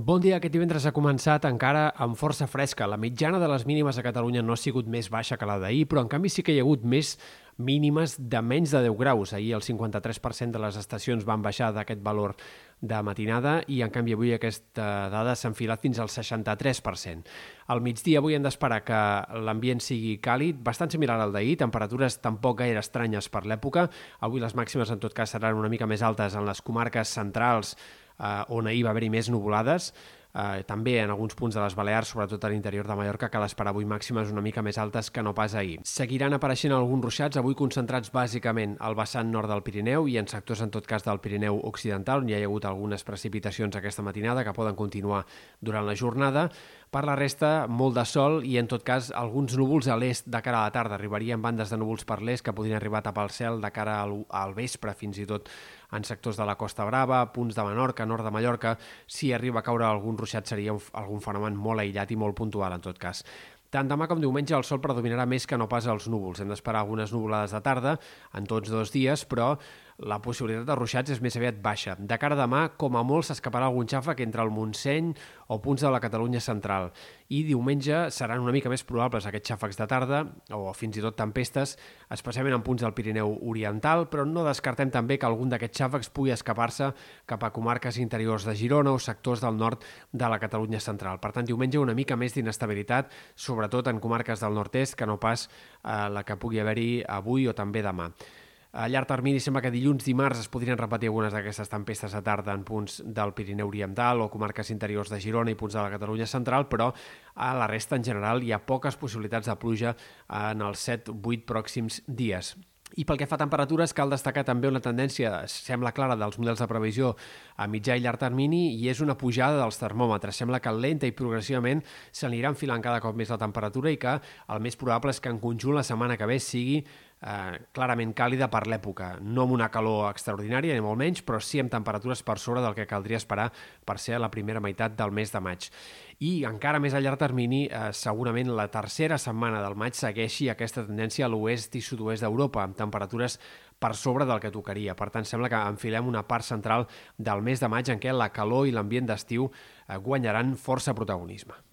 Bon dia. Aquest divendres ha començat encara amb força fresca. La mitjana de les mínimes a Catalunya no ha sigut més baixa que la d'ahir, però en canvi sí que hi ha hagut més mínimes de menys de 10 graus. Ahir el 53% de les estacions van baixar d'aquest valor de matinada i en canvi avui aquesta dada s'ha enfilat fins al 63%. Al migdia avui hem d'esperar que l'ambient sigui càlid, bastant similar al d'ahir, temperatures tampoc gaire estranyes per l'època. Avui les màximes en tot cas seran una mica més altes en les comarques centrals eh, on ahir va haver-hi més nuvolades, eh, també en alguns punts de les Balears, sobretot a l'interior de Mallorca, cal esperar avui màximes una mica més altes que no pas ahir. Seguiran apareixent alguns ruixats, avui concentrats bàsicament al vessant nord del Pirineu i en sectors, en tot cas, del Pirineu Occidental, on hi ha hagut algunes precipitacions aquesta matinada que poden continuar durant la jornada. Per la resta, molt de sol i, en tot cas, alguns núvols a l'est de cara a la tarda. Arribarien bandes de núvols per l'est que podrien arribar a tapar el cel de cara al, al vespre, fins i tot en sectors de la Costa Brava, punts de Menorca, nord de Mallorca. Si arriba a caure algun ruixat seria un, algun fenomen molt aïllat i molt puntual, en tot cas. Tant demà com diumenge el sol predominarà més que no pas els núvols. Hem d'esperar algunes nuvolades de tarda en tots dos dies, però la possibilitat de ruixats és més aviat baixa. De cara a demà, com a molt, s'escaparà algun xàfec entre el Montseny o punts de la Catalunya central. I diumenge seran una mica més probables aquests xàfecs de tarda o fins i tot tempestes, especialment en punts del Pirineu Oriental, però no descartem també que algun d'aquests xàfecs pugui escapar-se cap a comarques interiors de Girona o sectors del nord de la Catalunya central. Per tant, diumenge una mica més d'inestabilitat, sobretot en comarques del nord-est, que no pas eh, la que pugui haver-hi avui o també demà. A llarg termini sembla que dilluns, dimarts es podrien repetir algunes d'aquestes tempestes a tarda en punts del Pirineu Oriental o comarques interiors de Girona i punts de la Catalunya central, però a la resta en general hi ha poques possibilitats de pluja en els 7-8 pròxims dies. I pel que fa a temperatures, cal destacar també una tendència, sembla clara, dels models de previsió a mitjà i llarg termini i és una pujada dels termòmetres. Sembla que lenta i progressivament s'anirà enfilant cada cop més la temperatura i que el més probable és que en conjunt la setmana que ve sigui eh, clarament càlida per l'època, no amb una calor extraordinària ni molt menys, però sí amb temperatures per sobre del que caldria esperar per ser a la primera meitat del mes de maig. I encara més a llarg termini, eh, segurament la tercera setmana del maig segueixi aquesta tendència a l'oest i sud-oest d'Europa, amb temperatures per sobre del que tocaria. Per tant, sembla que enfilem una part central del mes de maig en què la calor i l'ambient d'estiu eh, guanyaran força protagonisme.